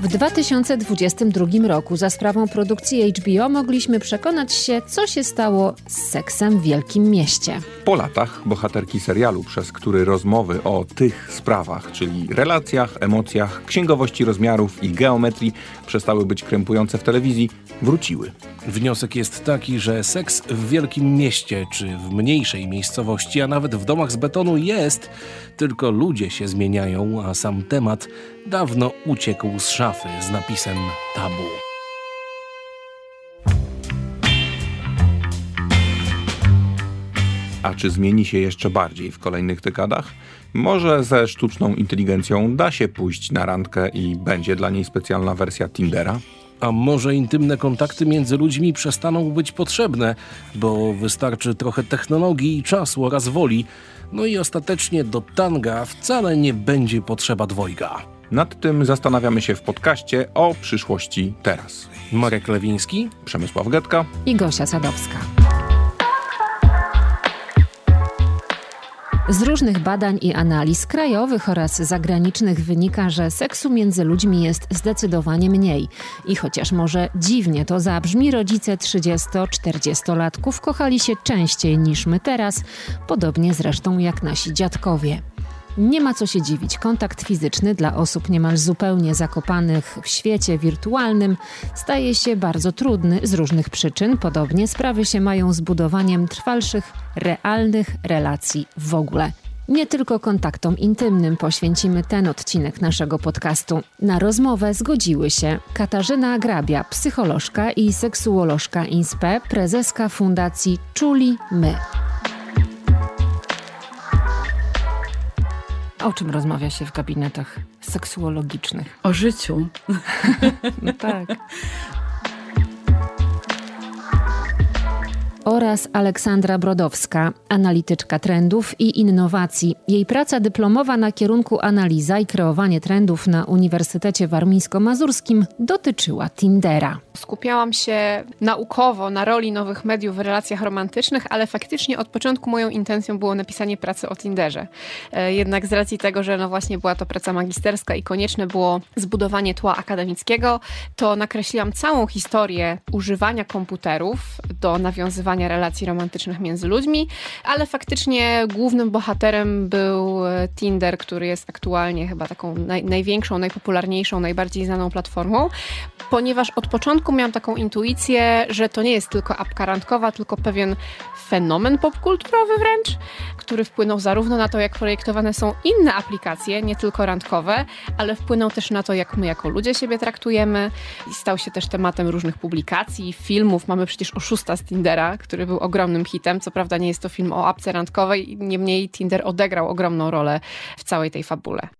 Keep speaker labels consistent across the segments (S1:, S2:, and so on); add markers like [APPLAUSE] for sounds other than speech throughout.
S1: W 2022 roku za sprawą produkcji HBO mogliśmy przekonać się, co się stało z seksem w Wielkim Mieście.
S2: Po latach bohaterki serialu, przez który rozmowy o tych sprawach, czyli relacjach, emocjach, księgowości rozmiarów i geometrii przestały być krępujące w telewizji, wróciły.
S3: Wniosek jest taki, że seks w wielkim mieście czy w mniejszej miejscowości, a nawet w domach z betonu jest, tylko ludzie się zmieniają, a sam temat dawno uciekł z szafy z napisem tabu.
S2: A czy zmieni się jeszcze bardziej w kolejnych dekadach? Może ze sztuczną inteligencją da się pójść na randkę i będzie dla niej specjalna wersja Tindera?
S3: A może intymne kontakty między ludźmi przestaną być potrzebne, bo wystarczy trochę technologii i czasu oraz woli, no i ostatecznie do tanga wcale nie będzie potrzeba dwojga.
S2: Nad tym zastanawiamy się w podcaście o przyszłości teraz.
S3: Marek Lewiński,
S2: Przemysław Getka
S1: i Gosia Sadowska. Z różnych badań i analiz krajowych oraz zagranicznych wynika, że seksu między ludźmi jest zdecydowanie mniej. I chociaż może dziwnie to zabrzmi, rodzice 30-40-latków kochali się częściej niż my teraz, podobnie zresztą jak nasi dziadkowie. Nie ma co się dziwić. Kontakt fizyczny dla osób niemal zupełnie zakopanych w świecie wirtualnym staje się bardzo trudny z różnych przyczyn. Podobnie sprawy się mają z budowaniem trwalszych, realnych relacji w ogóle. Nie tylko kontaktom intymnym poświęcimy ten odcinek naszego podcastu. Na rozmowę zgodziły się Katarzyna Grabia, psycholożka i seksuolożka INSPE, prezeska fundacji Czuli My. O czym rozmawia się w gabinetach seksuologicznych?
S4: O życiu. [LAUGHS]
S1: no tak. Oraz Aleksandra Brodowska, analityczka trendów i innowacji. Jej praca dyplomowa na kierunku analiza i kreowanie trendów na Uniwersytecie Warmińsko-Mazurskim dotyczyła Tindera.
S5: Skupiałam się naukowo na roli nowych mediów w relacjach romantycznych, ale faktycznie od początku moją intencją było napisanie pracy o Tinderze. E, jednak z racji tego, że no właśnie była to praca magisterska i konieczne było zbudowanie tła akademickiego, to nakreśliłam całą historię używania komputerów do nawiązywania relacji romantycznych między ludźmi, ale faktycznie głównym bohaterem był e, Tinder, który jest aktualnie chyba taką naj, największą, najpopularniejszą, najbardziej znaną platformą, ponieważ od początku miałam taką intuicję, że to nie jest tylko apka randkowa, tylko pewien fenomen popkulturowy wręcz, który wpłynął zarówno na to, jak projektowane są inne aplikacje, nie tylko randkowe, ale wpłynął też na to, jak my jako ludzie siebie traktujemy i stał się też tematem różnych publikacji, filmów. Mamy przecież oszusta z Tindera, który był ogromnym hitem. Co prawda nie jest to film o apce randkowej, niemniej Tinder odegrał ogromną rolę w całej tej fabule.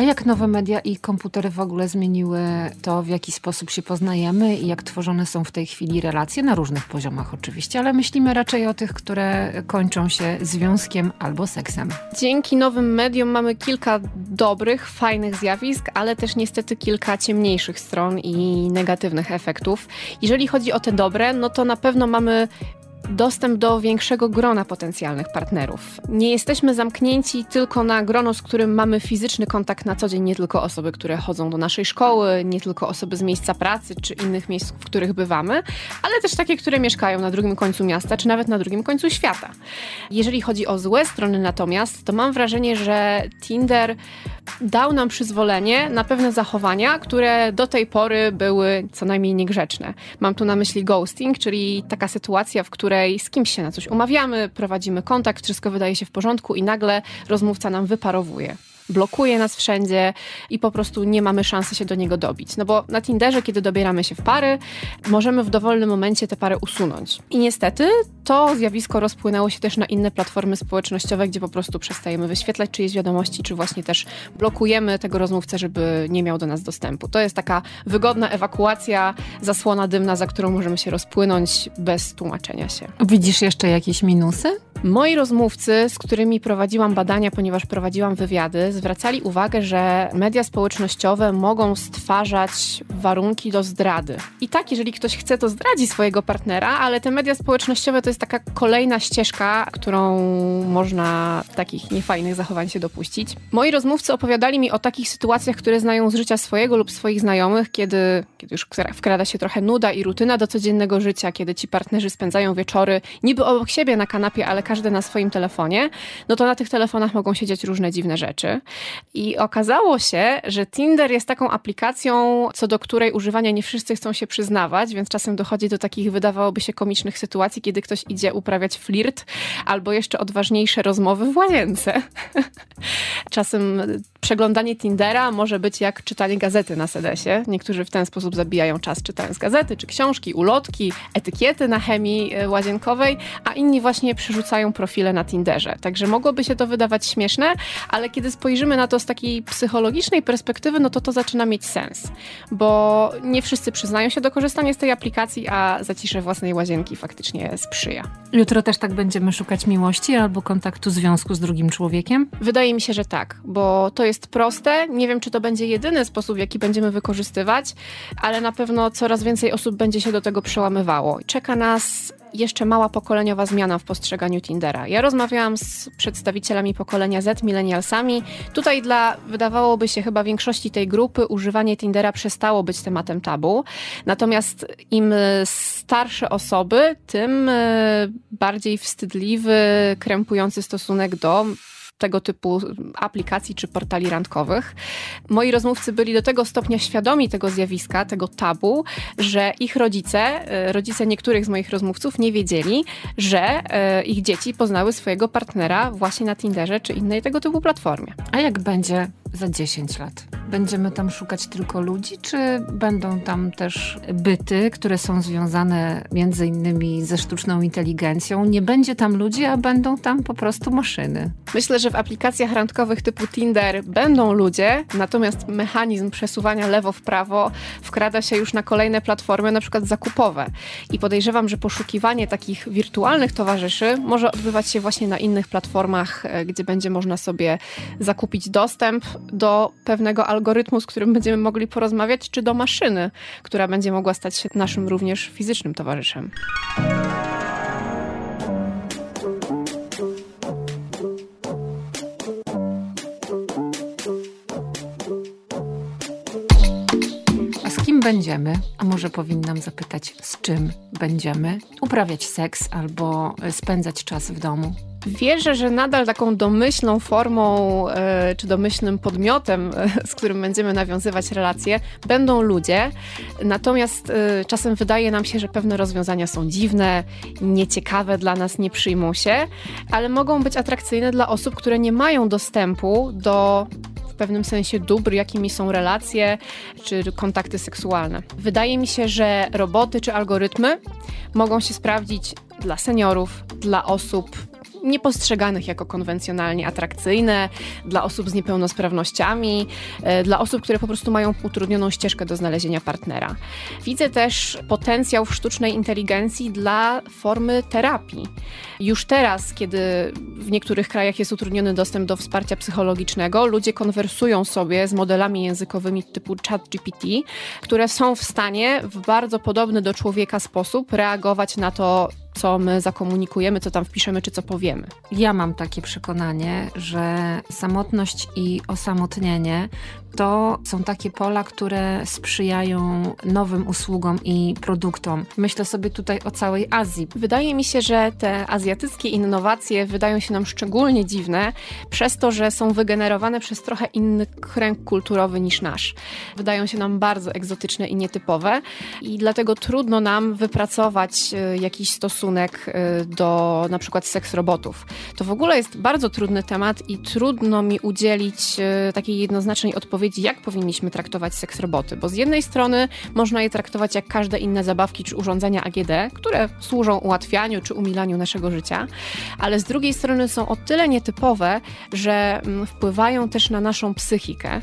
S1: A jak nowe media i komputery w ogóle zmieniły to, w jaki sposób się poznajemy i jak tworzone są w tej chwili relacje, na różnych poziomach oczywiście, ale myślimy raczej o tych, które kończą się związkiem albo seksem.
S5: Dzięki nowym mediom mamy kilka dobrych, fajnych zjawisk, ale też niestety kilka ciemniejszych stron i negatywnych efektów. Jeżeli chodzi o te dobre, no to na pewno mamy dostęp do większego grona potencjalnych partnerów. Nie jesteśmy zamknięci tylko na grono, z którym mamy fizyczny kontakt na co dzień, nie tylko osoby, które chodzą do naszej szkoły, nie tylko osoby z miejsca pracy czy innych miejsc, w których bywamy, ale też takie, które mieszkają na drugim końcu miasta czy nawet na drugim końcu świata. Jeżeli chodzi o złe strony natomiast, to mam wrażenie, że Tinder dał nam przyzwolenie na pewne zachowania, które do tej pory były co najmniej niegrzeczne. Mam tu na myśli ghosting, czyli taka sytuacja, w której z kimś się na coś umawiamy, prowadzimy kontakt, wszystko wydaje się w porządku i nagle rozmówca nam wyparowuje blokuje nas wszędzie i po prostu nie mamy szansy się do niego dobić. No bo na Tinderze, kiedy dobieramy się w pary, możemy w dowolnym momencie te pary usunąć. I niestety to zjawisko rozpłynęło się też na inne platformy społecznościowe, gdzie po prostu przestajemy wyświetlać czyjeś wiadomości, czy właśnie też blokujemy tego rozmówcę, żeby nie miał do nas dostępu. To jest taka wygodna ewakuacja, zasłona dymna, za którą możemy się rozpłynąć bez tłumaczenia się.
S1: Widzisz jeszcze jakieś minusy?
S5: Moi rozmówcy, z którymi prowadziłam badania, ponieważ prowadziłam wywiady z zwracali uwagę, że media społecznościowe mogą stwarzać warunki do zdrady. I tak, jeżeli ktoś chce, to zdradzi swojego partnera, ale te media społecznościowe to jest taka kolejna ścieżka, którą można takich niefajnych zachowań się dopuścić. Moi rozmówcy opowiadali mi o takich sytuacjach, które znają z życia swojego lub swoich znajomych, kiedy, kiedy już wkrada się trochę nuda i rutyna do codziennego życia, kiedy ci partnerzy spędzają wieczory niby obok siebie na kanapie, ale każdy na swoim telefonie, no to na tych telefonach mogą się dziać różne dziwne rzeczy. I okazało się, że Tinder jest taką aplikacją, co do której używania nie wszyscy chcą się przyznawać, więc czasem dochodzi do takich wydawałoby się komicznych sytuacji, kiedy ktoś idzie uprawiać flirt albo jeszcze odważniejsze rozmowy w łazience. [LAUGHS] czasem przeglądanie Tindera może być jak czytanie gazety na sedesie. Niektórzy w ten sposób zabijają czas czytając gazety czy książki, ulotki, etykiety na chemii e, łazienkowej, a inni właśnie przerzucają profile na Tinderze. Także mogłoby się to wydawać śmieszne, ale kiedy spojrzymy na to z takiej psychologicznej perspektywy, no to to zaczyna mieć sens, bo nie wszyscy przyznają się do korzystania z tej aplikacji, a zacisze własnej łazienki faktycznie sprzyja.
S1: Jutro też tak będziemy szukać miłości albo kontaktu związku z drugim człowiekiem?
S5: Wydaje mi się, że tak, bo to jest proste. Nie wiem, czy to będzie jedyny sposób, w jaki będziemy wykorzystywać, ale na pewno coraz więcej osób będzie się do tego przełamywało. Czeka nas jeszcze mała pokoleniowa zmiana w postrzeganiu Tindera. Ja rozmawiałam z przedstawicielami pokolenia Z, millennialsami. Tutaj dla, wydawałoby się chyba większości tej grupy, używanie Tindera przestało być tematem tabu. Natomiast im starsze osoby, tym e, bardziej wstydliwy, krępujący stosunek do tego typu aplikacji czy portali randkowych. Moi rozmówcy byli do tego stopnia świadomi tego zjawiska, tego tabu, że ich rodzice, e, rodzice niektórych z moich rozmówców nie wiedzieli, że e, ich dzieci poznały swojego partnera właśnie na Tinderze czy innej tego typu platformie.
S1: A jak będzie za 10 lat? Będziemy tam szukać tylko ludzi, czy będą tam też byty, które są związane między innymi ze sztuczną inteligencją? Nie będzie tam ludzi, a będą tam po prostu maszyny.
S5: Myślę, że w aplikacjach randkowych typu Tinder będą ludzie, natomiast mechanizm przesuwania lewo w prawo wkrada się już na kolejne platformy, na przykład zakupowe. I podejrzewam, że poszukiwanie takich wirtualnych towarzyszy może odbywać się właśnie na innych platformach, e, gdzie będzie można sobie zakupić dostęp do pewnego algorytmu, z którym będziemy mogli porozmawiać, czy do maszyny, która będzie mogła stać się naszym również fizycznym towarzyszem.
S1: będziemy, a może powinnam zapytać, z czym będziemy uprawiać seks albo spędzać czas w domu?
S5: Wierzę, że nadal taką domyślną formą e, czy domyślnym podmiotem, e, z którym będziemy nawiązywać relacje, będą ludzie. Natomiast e, czasem wydaje nam się, że pewne rozwiązania są dziwne, nieciekawe dla nas, nie przyjmą się, ale mogą być atrakcyjne dla osób, które nie mają dostępu do pewnym sensie dóbr, jakimi są relacje czy kontakty seksualne. Wydaje mi się, że roboty czy algorytmy mogą się sprawdzić dla seniorów, dla osób niepostrzeganych jako konwencjonalnie atrakcyjne, dla osób z niepełnosprawnościami, e, dla osób, które po prostu mają utrudnioną ścieżkę do znalezienia partnera. Widzę też potencjał w sztucznej inteligencji dla formy terapii. Już teraz, kiedy w niektórych krajach jest utrudniony dostęp do wsparcia psychologicznego, ludzie konwersują sobie z modelami językowymi typu ChatGPT, które są w stanie w bardzo podobny do człowieka sposób reagować na to, co my zakomunikujemy, co tam wpiszemy, czy co powiemy.
S1: Ja mam takie przekonanie, że samotność i osamotnienie to są takie pola, które sprzyjają nowym usługom i produktom. Myślę sobie tutaj o całej Azji.
S5: Wydaje mi się, że te azjatyckie innowacje wydają się nam szczególnie dziwne, przez to, że są wygenerowane przez trochę inny kręg kulturowy niż nasz. Wydają się nam bardzo egzotyczne i nietypowe i dlatego trudno nam wypracować e, jakiś stosunek e, do na przykład seks robotów. To w ogóle jest bardzo trudny temat i trudno mi udzielić e, takiej jednoznacznej odpowiedzi odpowiedzi, jak powinniśmy traktować seks roboty, bo z jednej strony można je traktować jak każde inne zabawki czy urządzenia AGD, które służą ułatwianiu czy umilaniu naszego życia, ale z drugiej strony są o tyle nietypowe, że mm, wpływają też na naszą psychikę.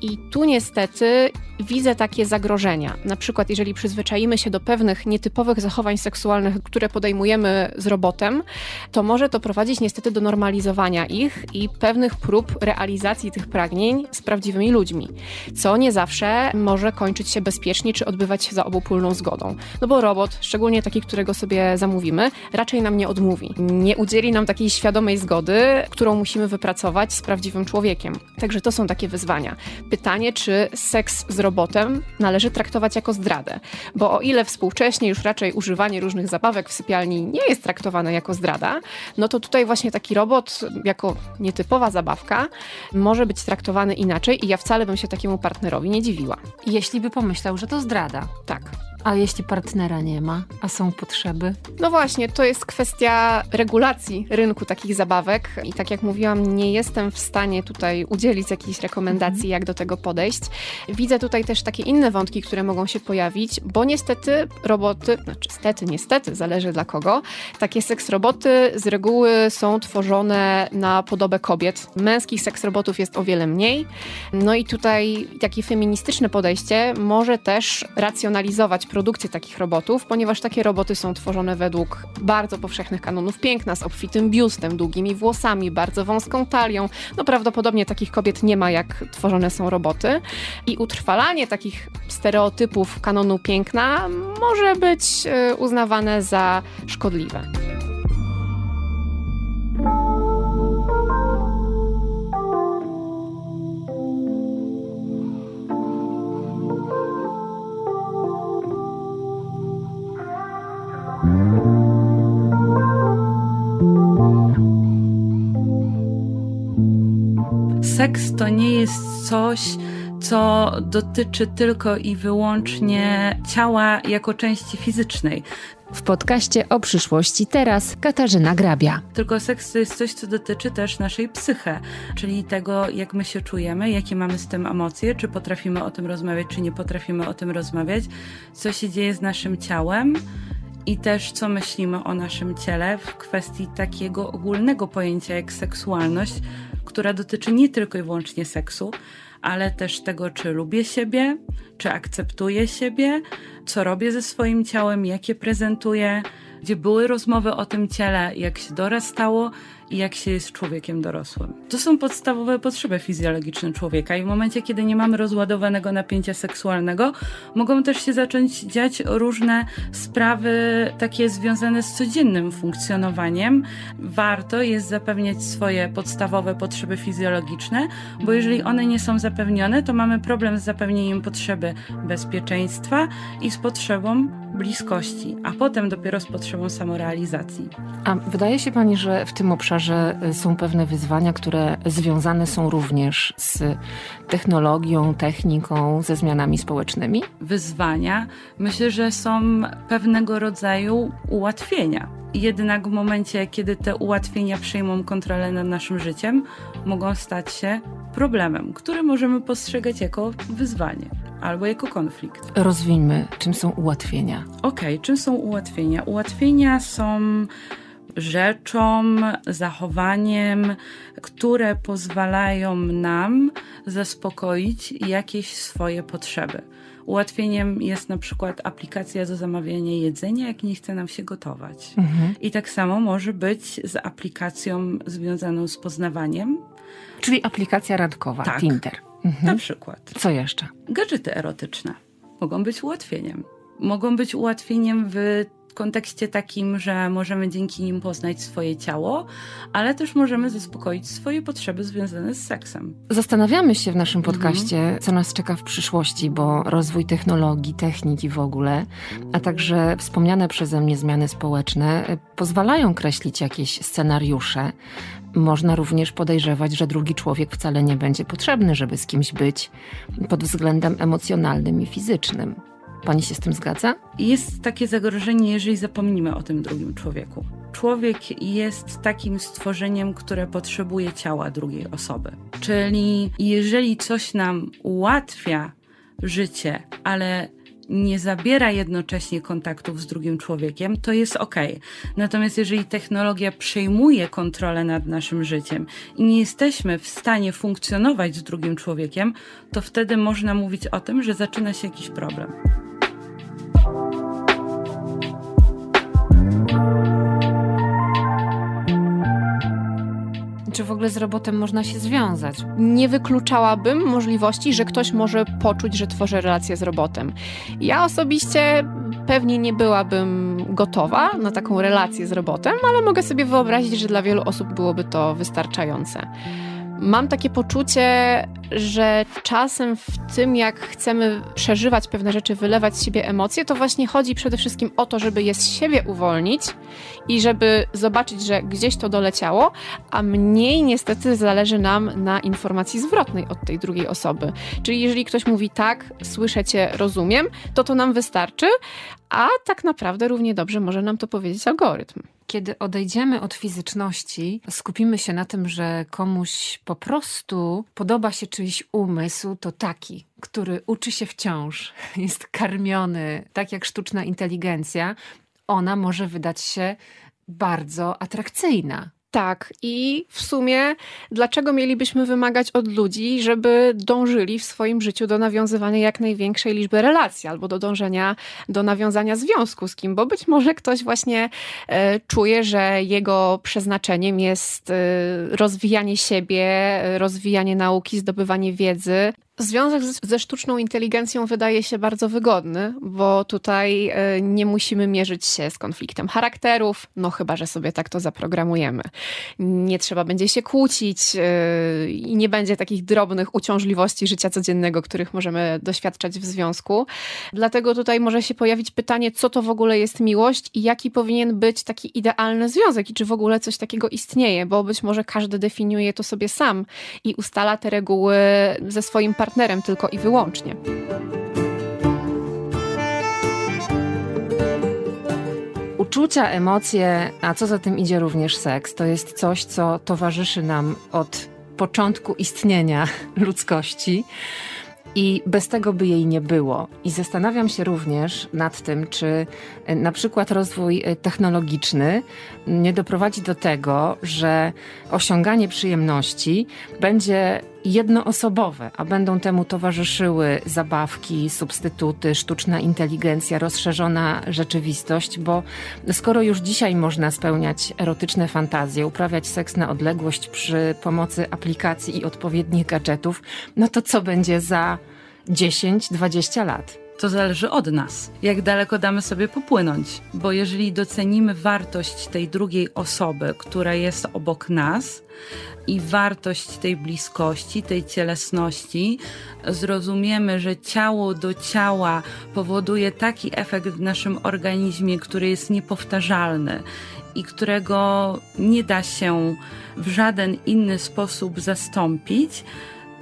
S5: I tu niestety widzę takie zagrożenia. Na przykład, jeżeli przyzwyczaimy się do pewnych nietypowych zachowań seksualnych, które podejmujemy z robotem, to może to prowadzić niestety do normalizowania ich i pewnych prób realizacji tych pragnień z prawdziwymi ludźmi, co nie zawsze może kończyć się bezpiecznie czy odbywać się za obopólną zgodą. No bo robot, szczególnie taki, którego sobie zamówimy, raczej nam nie odmówi. Nie udzieli nam takiej świadomej zgody, którą musimy wypracować z prawdziwym człowiekiem. Także to są takie wyzwania. Pytanie, czy seks z robotem należy traktować jako zdradę. Bo o ile współcześnie już raczej używanie różnych zabawek w sypialni nie jest traktowane jako zdrada, no to tutaj właśnie taki robot jako nietypowa zabawka może być traktowany inaczej i ja wcale bym się takiemu partnerowi nie dziwiła.
S1: Jeśli by pomyślał, że to zdrada.
S5: Tak.
S1: A jeśli partnera nie ma, a są potrzeby?
S5: No właśnie, to jest kwestia regulacji rynku takich zabawek i tak jak mówiłam, nie jestem w stanie tutaj udzielić jakiejś rekomendacji, jak do tego podejść. Widzę tutaj też takie inne wątki, które mogą się pojawić, bo niestety roboty, znaczy stety, niestety, zależy dla kogo, takie seks roboty z reguły są tworzone na podobę kobiet. Męskich seks robotów jest o wiele mniej. No i tutaj takie feministyczne podejście może też racjonalizować produkcję takich robotów, ponieważ takie roboty są tworzone według bardzo powszechnych kanonów piękna, z obfitym biustem, długimi włosami, bardzo wąską talią. No prawdopodobnie takich kobiet nie ma, jak tworzone są roboty. I utrwalanie takich stereotypów kanonu piękna może być e, uznawane za szkodliwe.
S4: Seks to nie jest coś, co dotyczy tylko i wyłącznie ciała jako części fizycznej.
S1: W podcaście o przyszłości teraz Katarzyna Grabia.
S4: Tylko seks to jest coś, co dotyczy też naszej psyche, czyli tego, jak my się czujemy, jakie mamy z tym emocje, czy potrafimy o tym rozmawiać, czy nie potrafimy o tym rozmawiać, co się dzieje z naszym ciałem i też co myślimy o naszym ciele w kwestii takiego ogólnego pojęcia jak seksualność, która dotyczy nie tylko i wyłącznie seksu, ale też tego, czy lubię siebie, czy akceptuję siebie, co robię ze swoim ciałem, jakie prezentuję, gdzie były rozmowy o tym ciele, jak się dorastało i jak się jest człowiekiem dorosłym. To są podstawowe potrzeby fizjologiczne człowieka i w momencie, kiedy nie mamy rozładowanego napięcia seksualnego, mogą też się zacząć dziać różne sprawy takie związane z codziennym funkcjonowaniem. Warto jest zapewniać swoje podstawowe potrzeby fizjologiczne, bo jeżeli one nie są zapewnione, to mamy problem z zapewnieniem potrzeby bezpieczeństwa i z potrzebą bliskości, a potem dopiero z potrzebą samorealizacji.
S1: A wydaje się pani, że w tym obszarze y, są pewne wyzwania, które związane są również z technologią, techniką, ze zmianami społecznymi?
S4: Wyzwania myślę, że są pewnego rodzaju ułatwienia. Jednak w momencie, kiedy te ułatwienia przejmą kontrolę nad naszym życiem, mogą stać się problemem, który możemy postrzegać jako wyzwanie albo jako konflikt.
S1: Rozwińmy, czym są ułatwienia.
S4: Okej, okay, czym są ułatwienia? Ułatwienia są rzeczą, zachowaniem, które pozwalają nam zaspokoić jakieś swoje potrzeby. Ułatwieniem jest na przykład aplikacja do zamawiania jedzenia, jak nie chce nam się gotować. Mhm. I tak samo może być z aplikacją związaną z poznawaniem.
S1: Czyli aplikacja randkowa, tak. Tinder.
S4: Mhm. Na przykład.
S1: Co jeszcze?
S4: Gadżety erotyczne mogą być ułatwieniem. Mogą być ułatwieniem w kontekście takim, że możemy dzięki nim poznać swoje ciało, ale też możemy zaspokoić swoje potrzeby związane z seksem.
S1: Zastanawiamy się w naszym mhm. podcaście, mhm. co nas czeka w przyszłości, bo rozwój technologii, techniki w ogóle, a także wspomniane przeze mnie zmiany społeczne pozwalają kreślić jakieś scenariusze. Można również podejrzewać, że drugi człowiek wcale nie będzie potrzebny, żeby z kimś być pod względem emocjonalnym i fizycznym. Pani się z tym zgadza?
S4: Jest takie zagrożenie, jeżeli zapomnimy o tym drugim człowieku. Człowiek jest takim stworzeniem, które potrzebuje ciała drugiej osoby. Czyli jeżeli coś nam ułatwia życie, ale nie zabiera jednocześnie kontaktów z drugim człowiekiem, to jest ok. Natomiast jeżeli technologia przejmuje kontrolę nad naszym życiem i nie jesteśmy w stanie funkcjonować z drugim człowiekiem, to wtedy można mówić o tym, że zaczyna się jakiś problem.
S1: Ogóle z robotem można się związać.
S5: Nie wykluczałabym możliwości, że ktoś może poczuć, że tworzy relację z robotem. Ja osobiście pewnie nie byłabym gotowa na taką relację z robotem, ale mogę sobie wyobrazić, że dla wielu osób byłoby to wystarczające. Mam takie poczucie, że czasem w tym, jak chcemy przeżywać pewne rzeczy, wylewać z siebie emocje, to właśnie chodzi przede wszystkim o to, żeby je z siebie uwolnić i żeby zobaczyć, że gdzieś to doleciało, a mniej niestety zależy nam na informacji zwrotnej od tej drugiej osoby. Czyli jeżeli ktoś mówi tak, słyszę cię, rozumiem, to to nam wystarczy, a tak naprawdę równie dobrze może nam to powiedzieć algorytm.
S1: Kiedy odejdziemy od fizyczności, skupimy się na tym, że komuś po prostu podoba się czyjś umysł, to taki, który uczy się wciąż, [LAUGHS] jest karmiony, tak jak sztuczna inteligencja, ona może wydać się bardzo atrakcyjna.
S5: Tak, i w sumie dlaczego mielibyśmy wymagać od ludzi, żeby dążyli w swoim życiu do nawiązywania jak największej liczby relacji albo do dążenia do nawiązania związku z kim, bo być może ktoś właśnie e, czuje, że jego przeznaczeniem jest e, rozwijanie siebie, e, rozwijanie nauki, zdobywanie wiedzy, Związek ze sztuczną inteligencją wydaje się bardzo wygodny, bo tutaj e, nie musimy mierzyć się z konfliktem charakterów, no chyba, że sobie tak to zaprogramujemy. Nie trzeba będzie się kłócić e, i nie będzie takich drobnych uciążliwości życia codziennego, których możemy doświadczać w związku. Dlatego tutaj może się pojawić pytanie, co to w ogóle jest miłość i jaki powinien być taki idealny związek i czy w ogóle coś takiego istnieje, bo być może każdy definiuje to sobie sam i ustala te reguły ze swoim partnerem partnerem tylko i wyłącznie.
S1: Uczucia, emocje, a co za tym idzie również seks, to jest coś, co towarzyszy nam od początku istnienia [LAUGHS] ludzkości i bez tego by jej nie było. I zastanawiam się również nad tym, czy e, na przykład rozwój e, technologiczny nie doprowadzi do tego, że osiąganie przyjemności będzie jednoosobowe, a będą temu towarzyszyły zabawki, substytuty, sztuczna inteligencja, rozszerzona rzeczywistość, bo skoro już dzisiaj można spełniać erotyczne fantazje, uprawiać seks na odległość przy pomocy aplikacji i odpowiednich gadżetów, no to co będzie za 10-20 lat?
S4: To zależy od nas, jak daleko damy sobie popłynąć, bo jeżeli docenimy wartość tej drugiej osoby, która jest obok nas, i wartość tej bliskości, tej cielesności, zrozumiemy, że ciało do ciała powoduje taki efekt w naszym organizmie, który jest niepowtarzalny i którego nie da się w żaden inny sposób zastąpić,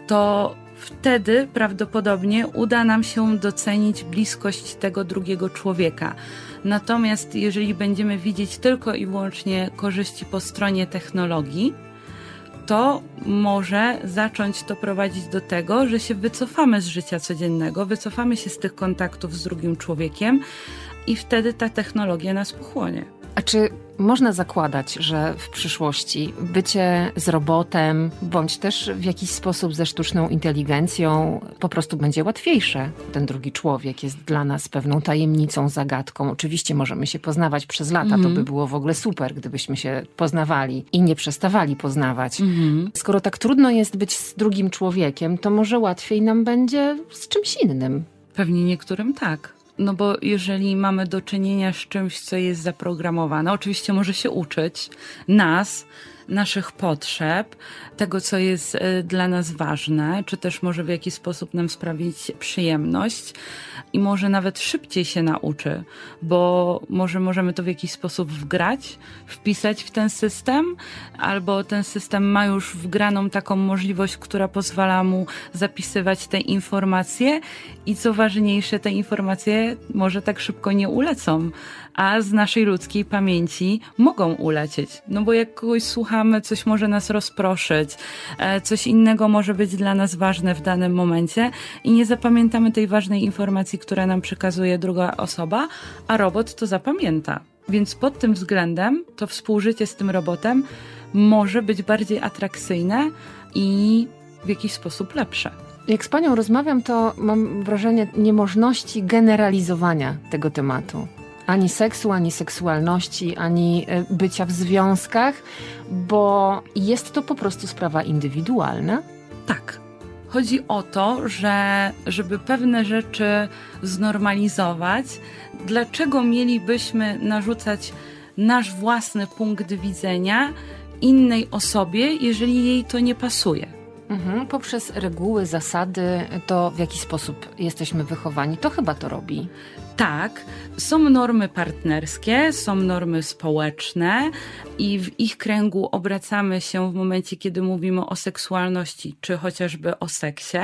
S4: to wtedy prawdopodobnie uda nam się docenić bliskość tego drugiego człowieka. Natomiast jeżeli będziemy widzieć tylko i wyłącznie korzyści po stronie technologii, to może zacząć to prowadzić do tego, że się wycofamy z życia codziennego, wycofamy się z tych kontaktów z drugim człowiekiem i wtedy ta technologia nas pochłonie.
S1: A czy można zakładać, że w przyszłości bycie z robotem, bądź też w jakiś sposób ze sztuczną inteligencją po prostu będzie łatwiejsze? Ten drugi człowiek jest dla nas pewną tajemnicą, zagadką. Oczywiście możemy się poznawać przez lata, mm to mhm. by było w ogóle super, gdybyśmy się poznawali i nie przestawali poznawać. Mm. Skoro tak trudno jest być z drugim człowiekiem, to może łatwiej nam będzie z czymś innym.
S4: Pewnie niektórym tak. No bo jeżeli mamy do czynienia z czymś, co jest zaprogramowane, oczywiście może się uczyć nas, naszych potrzeb, tego, co jest e, dla nas ważne, czy też może w jakiś sposób nam sprawić przyjemność i może nawet szybciej się nauczy, bo może możemy to w jakiś sposób wgrać, wpisać w ten system, albo ten system ma już wgraną taką możliwość, która pozwala mu zapisywać te informacje i co ważniejsze, te informacje może tak szybko nie ulecą, a z naszej ludzkiej pamięci mogą ulecieć. No bo jak kogoś słuchamy, coś może nas rozproszyć, e, coś innego może być dla nas ważne w danym momencie i nie zapamiętamy tej ważnej informacji, która nam przekazuje druga osoba, a robot to zapamięta. Więc pod tym względem to współżycie z tym robotem może być bardziej atrakcyjne i w jakiś sposób lepsze.
S1: Jak z Panią rozmawiam, to mam wrażenie niemożności generalizowania tego tematu. Ani seksu, ani seksualności, ani e, bycia w związkach, bo jest to po prostu sprawa indywidualna.
S4: Tak. Chodzi o to, że żeby pewne rzeczy znormalizować, dlaczego mielibyśmy narzucać nasz własny punkt widzenia innej osobie, jeżeli jej to nie pasuje?
S1: Mhm. Poprzez reguły, zasady, to w jaki sposób jesteśmy wychowani, to chyba to robi.
S4: Tak, są normy partnerskie, są normy społeczne i w ich kręgu obracamy się w momencie, kiedy mówimy o seksualności czy chociażby o seksie.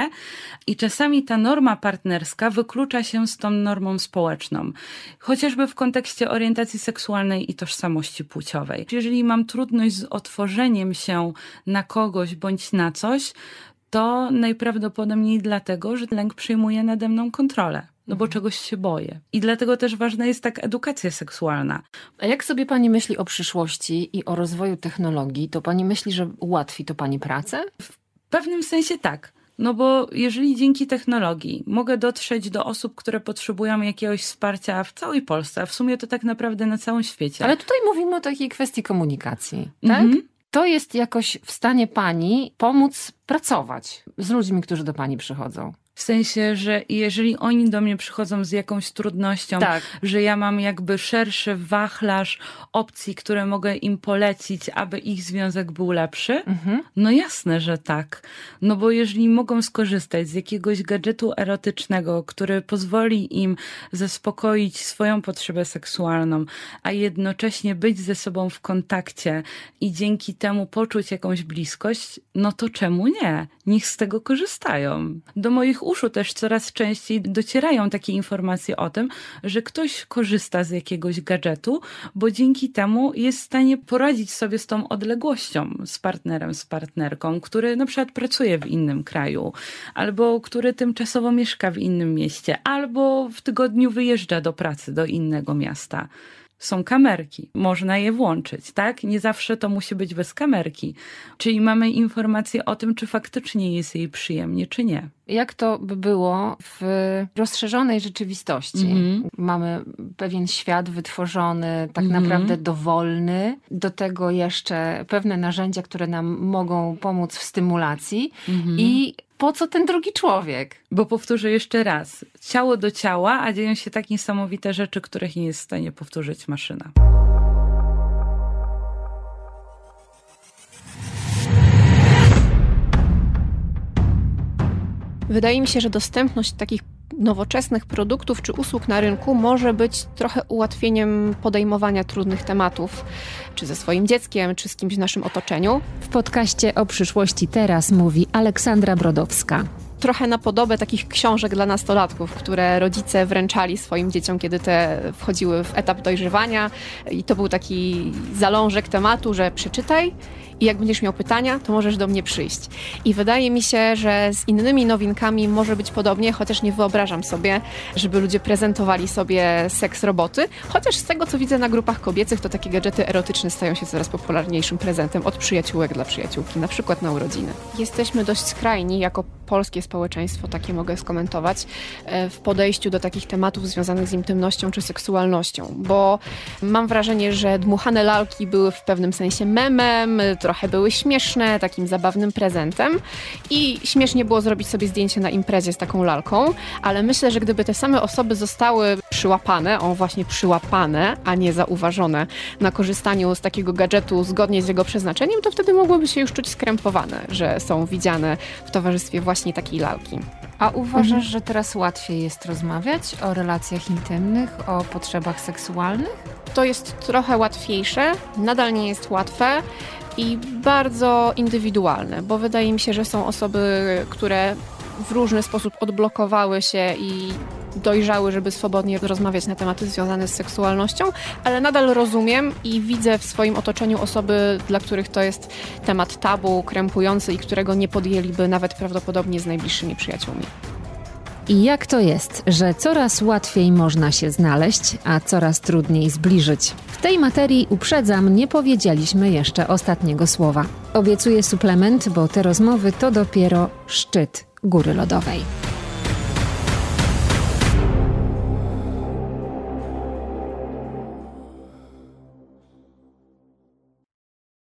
S4: I czasami ta norma partnerska wyklucza się z tą normą społeczną, chociażby w kontekście orientacji seksualnej i tożsamości płciowej. Jeżeli mam trudność z otworzeniem się na kogoś bądź na coś, to najprawdopodobniej dlatego, że lęk przejmuje nade mną kontrolę no bo czegoś się boję. I dlatego też ważna jest tak edukacja seksualna.
S1: A jak sobie pani myśli o przyszłości i o rozwoju technologii, to pani myśli, że ułatwi to pani pracę?
S4: W pewnym sensie tak. No bo jeżeli dzięki technologii mogę dotrzeć do osób, które potrzebują jakiegoś wsparcia w całej Polsce, a w sumie to tak naprawdę na całym świecie.
S1: Ale tutaj mówimy o takiej kwestii komunikacji, tak? Mhm. To jest jakoś w stanie pani pomóc pracować z ludźmi, którzy do pani przychodzą.
S4: W sensie, że jeżeli oni do mnie przychodzą z jakąś trudnością, tak. że ja mam jakby szerszy wachlarz opcji, które mogę im polecić, aby ich związek był lepszy, mhm. no jasne, że tak. No bo jeżeli mogą skorzystać z jakiegoś gadżetu erotycznego, który pozwoli im zaspokoić swoją potrzebę seksualną, a jednocześnie być ze sobą w kontakcie i dzięki temu poczuć jakąś bliskość, no to czemu nie? Niech z tego korzystają. Do moich uszu też coraz częściej docierają takie informacje o tym, że ktoś korzysta z jakiegoś gadżetu, bo dzięki temu jest w stanie poradzić sobie z tą odległością z partnerem, z partnerką, który na przykład pracuje w innym kraju, albo który tymczasowo mieszka w innym mieście, albo w tygodniu wyjeżdża do pracy do innego miasta są kamerki. Można je włączyć, tak? Nie zawsze to musi być bez kamerki. Czyli mamy informację o tym, czy faktycznie jest jej przyjemnie, czy nie.
S1: Jak to by było w rozszerzonej rzeczywistości? Mm -hmm. Mamy pewien świat wytworzony, tak mm -hmm. naprawdę dowolny. Do tego jeszcze pewne narzędzia, które nam mogą pomóc w stymulacji. Mm -hmm. I po co ten drugi człowiek?
S4: Bo powtórzę jeszcze raz, ciało do ciała, a dzieją się tak niesamowite rzeczy, których nie jest w stanie powtórzyć maszyna.
S5: Wydaje mi się, że dostępność takich nowoczesnych produktów czy usług na rynku może być trochę ułatwieniem podejmowania trudnych tematów, czy ze swoim dzieckiem, czy z kimś w naszym otoczeniu.
S1: W podcaście o przyszłości teraz mówi Aleksandra Brodowska
S5: trochę na podobę takich książek dla nastolatków, które rodzice wręczali swoim dzieciom, kiedy te wchodziły w etap dojrzewania. I to był taki zalążek tematu, że przeczytaj i jak będziesz miał pytania, to możesz do mnie przyjść. I wydaje mi się, że z innymi nowinkami może być podobnie, chociaż nie wyobrażam sobie, żeby ludzie prezentowali sobie seks roboty, chociaż z tego, co widzę na grupach kobiecych, to takie gadżety erotyczne stają się coraz popularniejszym prezentem od przyjaciółek dla przyjaciółki, na przykład na urodziny. Jesteśmy dość skrajni jako polskie społeczeństwo, takie mogę skomentować, e, w podejściu do takich tematów związanych z intymnością czy seksualnością, bo mam wrażenie, że dmuchane lalki były w pewnym sensie memem, trochę były śmieszne, takim zabawnym prezentem i śmiesznie było zrobić sobie zdjęcie na imprezie z taką lalką, ale myślę, że gdyby te same osoby zostały przyłapane, on właśnie przyłapane, a nie zauważone na korzystaniu z takiego gadżetu zgodnie z jego przeznaczeniem, to wtedy mogłyby się już czuć skrępowane, że są widziane w towarzystwie właśnie takiej lalki.
S1: A uważasz, mhm. że teraz łatwiej jest rozmawiać o relacjach intymnych, o potrzebach seksualnych?
S5: To jest trochę łatwiejsze, nadal nie jest łatwe i bardzo indywidualne, bo wydaje mi się, że są osoby, które w różny sposób odblokowały się i dojrzały, żeby swobodnie rozmawiać na tematy związane z seksualnością, ale nadal rozumiem i widzę w swoim otoczeniu osoby, dla których to jest temat tabu, krępujący i którego nie podjęliby nawet prawdopodobnie z najbliższymi przyjaciółmi.
S1: I jak to jest, że coraz łatwiej można się znaleźć, a coraz trudniej zbliżyć? W tej materii uprzedzam, nie powiedzieliśmy jeszcze ostatniego słowa. Obiecuję suplement, bo te rozmowy to dopiero szczyt góry lodowej.